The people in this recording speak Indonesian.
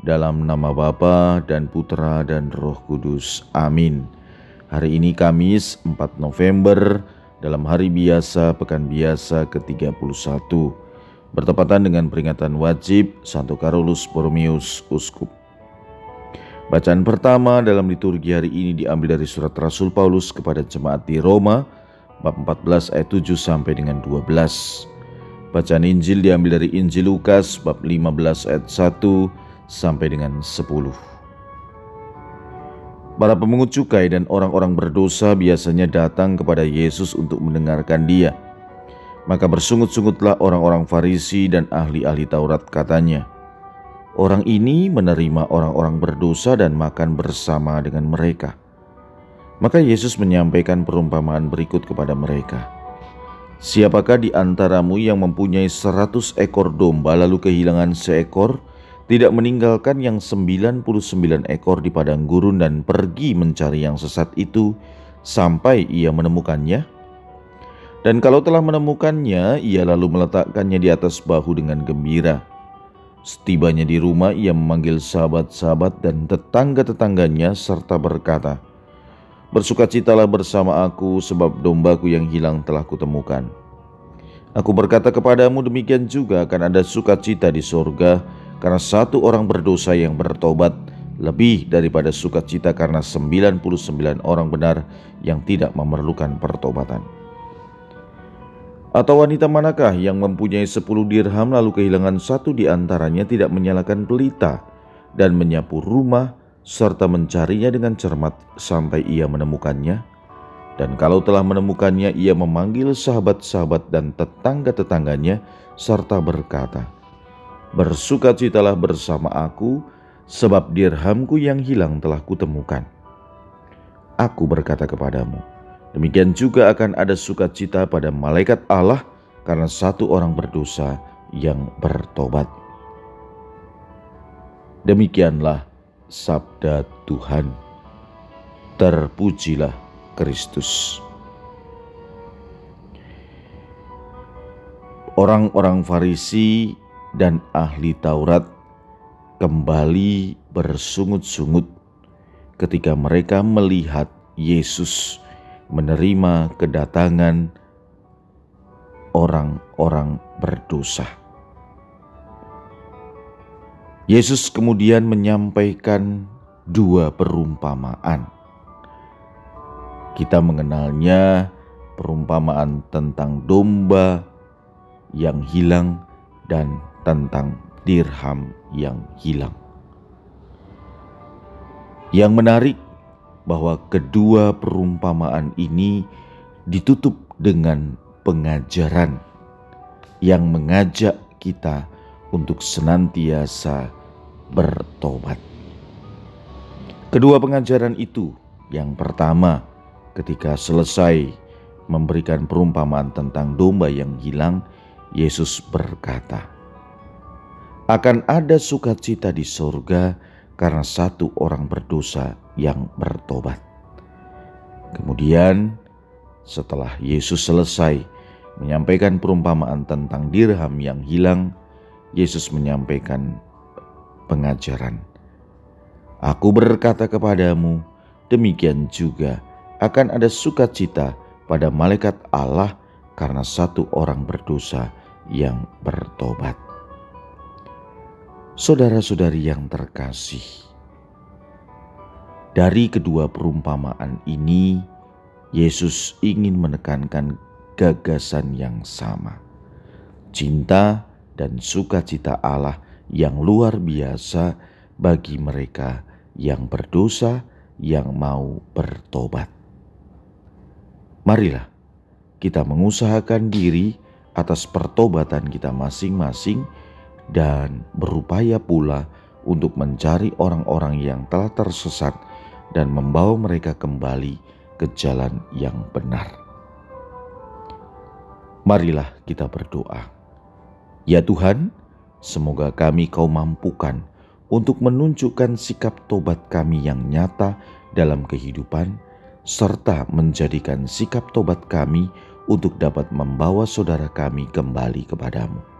dalam nama Bapa dan Putra dan Roh Kudus. Amin. Hari ini Kamis 4 November dalam hari biasa pekan biasa ke-31 bertepatan dengan peringatan wajib Santo Carolus Borromeus Uskup. Bacaan pertama dalam liturgi hari ini diambil dari surat Rasul Paulus kepada jemaat di Roma bab 14 ayat 7 sampai dengan 12. Bacaan Injil diambil dari Injil Lukas bab 15 ayat 1 sampai dengan 10. Para pemungut cukai dan orang-orang berdosa biasanya datang kepada Yesus untuk mendengarkan dia. Maka bersungut-sungutlah orang-orang Farisi dan ahli-ahli Taurat katanya, Orang ini menerima orang-orang berdosa dan makan bersama dengan mereka. Maka Yesus menyampaikan perumpamaan berikut kepada mereka. Siapakah di antaramu yang mempunyai seratus ekor domba lalu kehilangan seekor, tidak meninggalkan yang 99 ekor di padang gurun dan pergi mencari yang sesat itu sampai ia menemukannya? Dan kalau telah menemukannya, ia lalu meletakkannya di atas bahu dengan gembira. Setibanya di rumah, ia memanggil sahabat-sahabat dan tetangga-tetangganya serta berkata, Bersukacitalah bersama aku sebab dombaku yang hilang telah kutemukan. Aku berkata kepadamu demikian juga akan ada sukacita di sorga karena satu orang berdosa yang bertobat lebih daripada sukacita karena 99 orang benar yang tidak memerlukan pertobatan. Atau wanita manakah yang mempunyai 10 dirham lalu kehilangan satu di antaranya tidak menyalakan pelita dan menyapu rumah serta mencarinya dengan cermat sampai ia menemukannya? Dan kalau telah menemukannya, ia memanggil sahabat-sahabat dan tetangga-tetangganya serta berkata, Bersukacitalah bersama aku, sebab dirhamku yang hilang telah kutemukan. Aku berkata kepadamu, demikian juga akan ada sukacita pada malaikat Allah karena satu orang berdosa yang bertobat. Demikianlah sabda Tuhan. Terpujilah Kristus. Orang-orang Farisi dan ahli Taurat kembali bersungut-sungut ketika mereka melihat Yesus menerima kedatangan orang-orang berdosa. Yesus kemudian menyampaikan dua perumpamaan. Kita mengenalnya perumpamaan tentang domba yang hilang dan tentang dirham yang hilang. Yang menarik bahwa kedua perumpamaan ini ditutup dengan pengajaran yang mengajak kita untuk senantiasa bertobat. Kedua pengajaran itu, yang pertama, ketika selesai memberikan perumpamaan tentang domba yang hilang, Yesus berkata, akan ada sukacita di sorga karena satu orang berdosa yang bertobat. Kemudian, setelah Yesus selesai menyampaikan perumpamaan tentang dirham yang hilang, Yesus menyampaikan pengajaran. Aku berkata kepadamu, demikian juga akan ada sukacita pada malaikat Allah karena satu orang berdosa yang bertobat. Saudara-saudari yang terkasih, dari kedua perumpamaan ini, Yesus ingin menekankan gagasan yang sama: cinta dan sukacita Allah yang luar biasa bagi mereka yang berdosa, yang mau bertobat. Marilah kita mengusahakan diri atas pertobatan kita masing-masing dan berupaya pula untuk mencari orang-orang yang telah tersesat dan membawa mereka kembali ke jalan yang benar. Marilah kita berdoa. Ya Tuhan, semoga kami kau mampukan untuk menunjukkan sikap tobat kami yang nyata dalam kehidupan, serta menjadikan sikap tobat kami untuk dapat membawa saudara kami kembali kepadamu.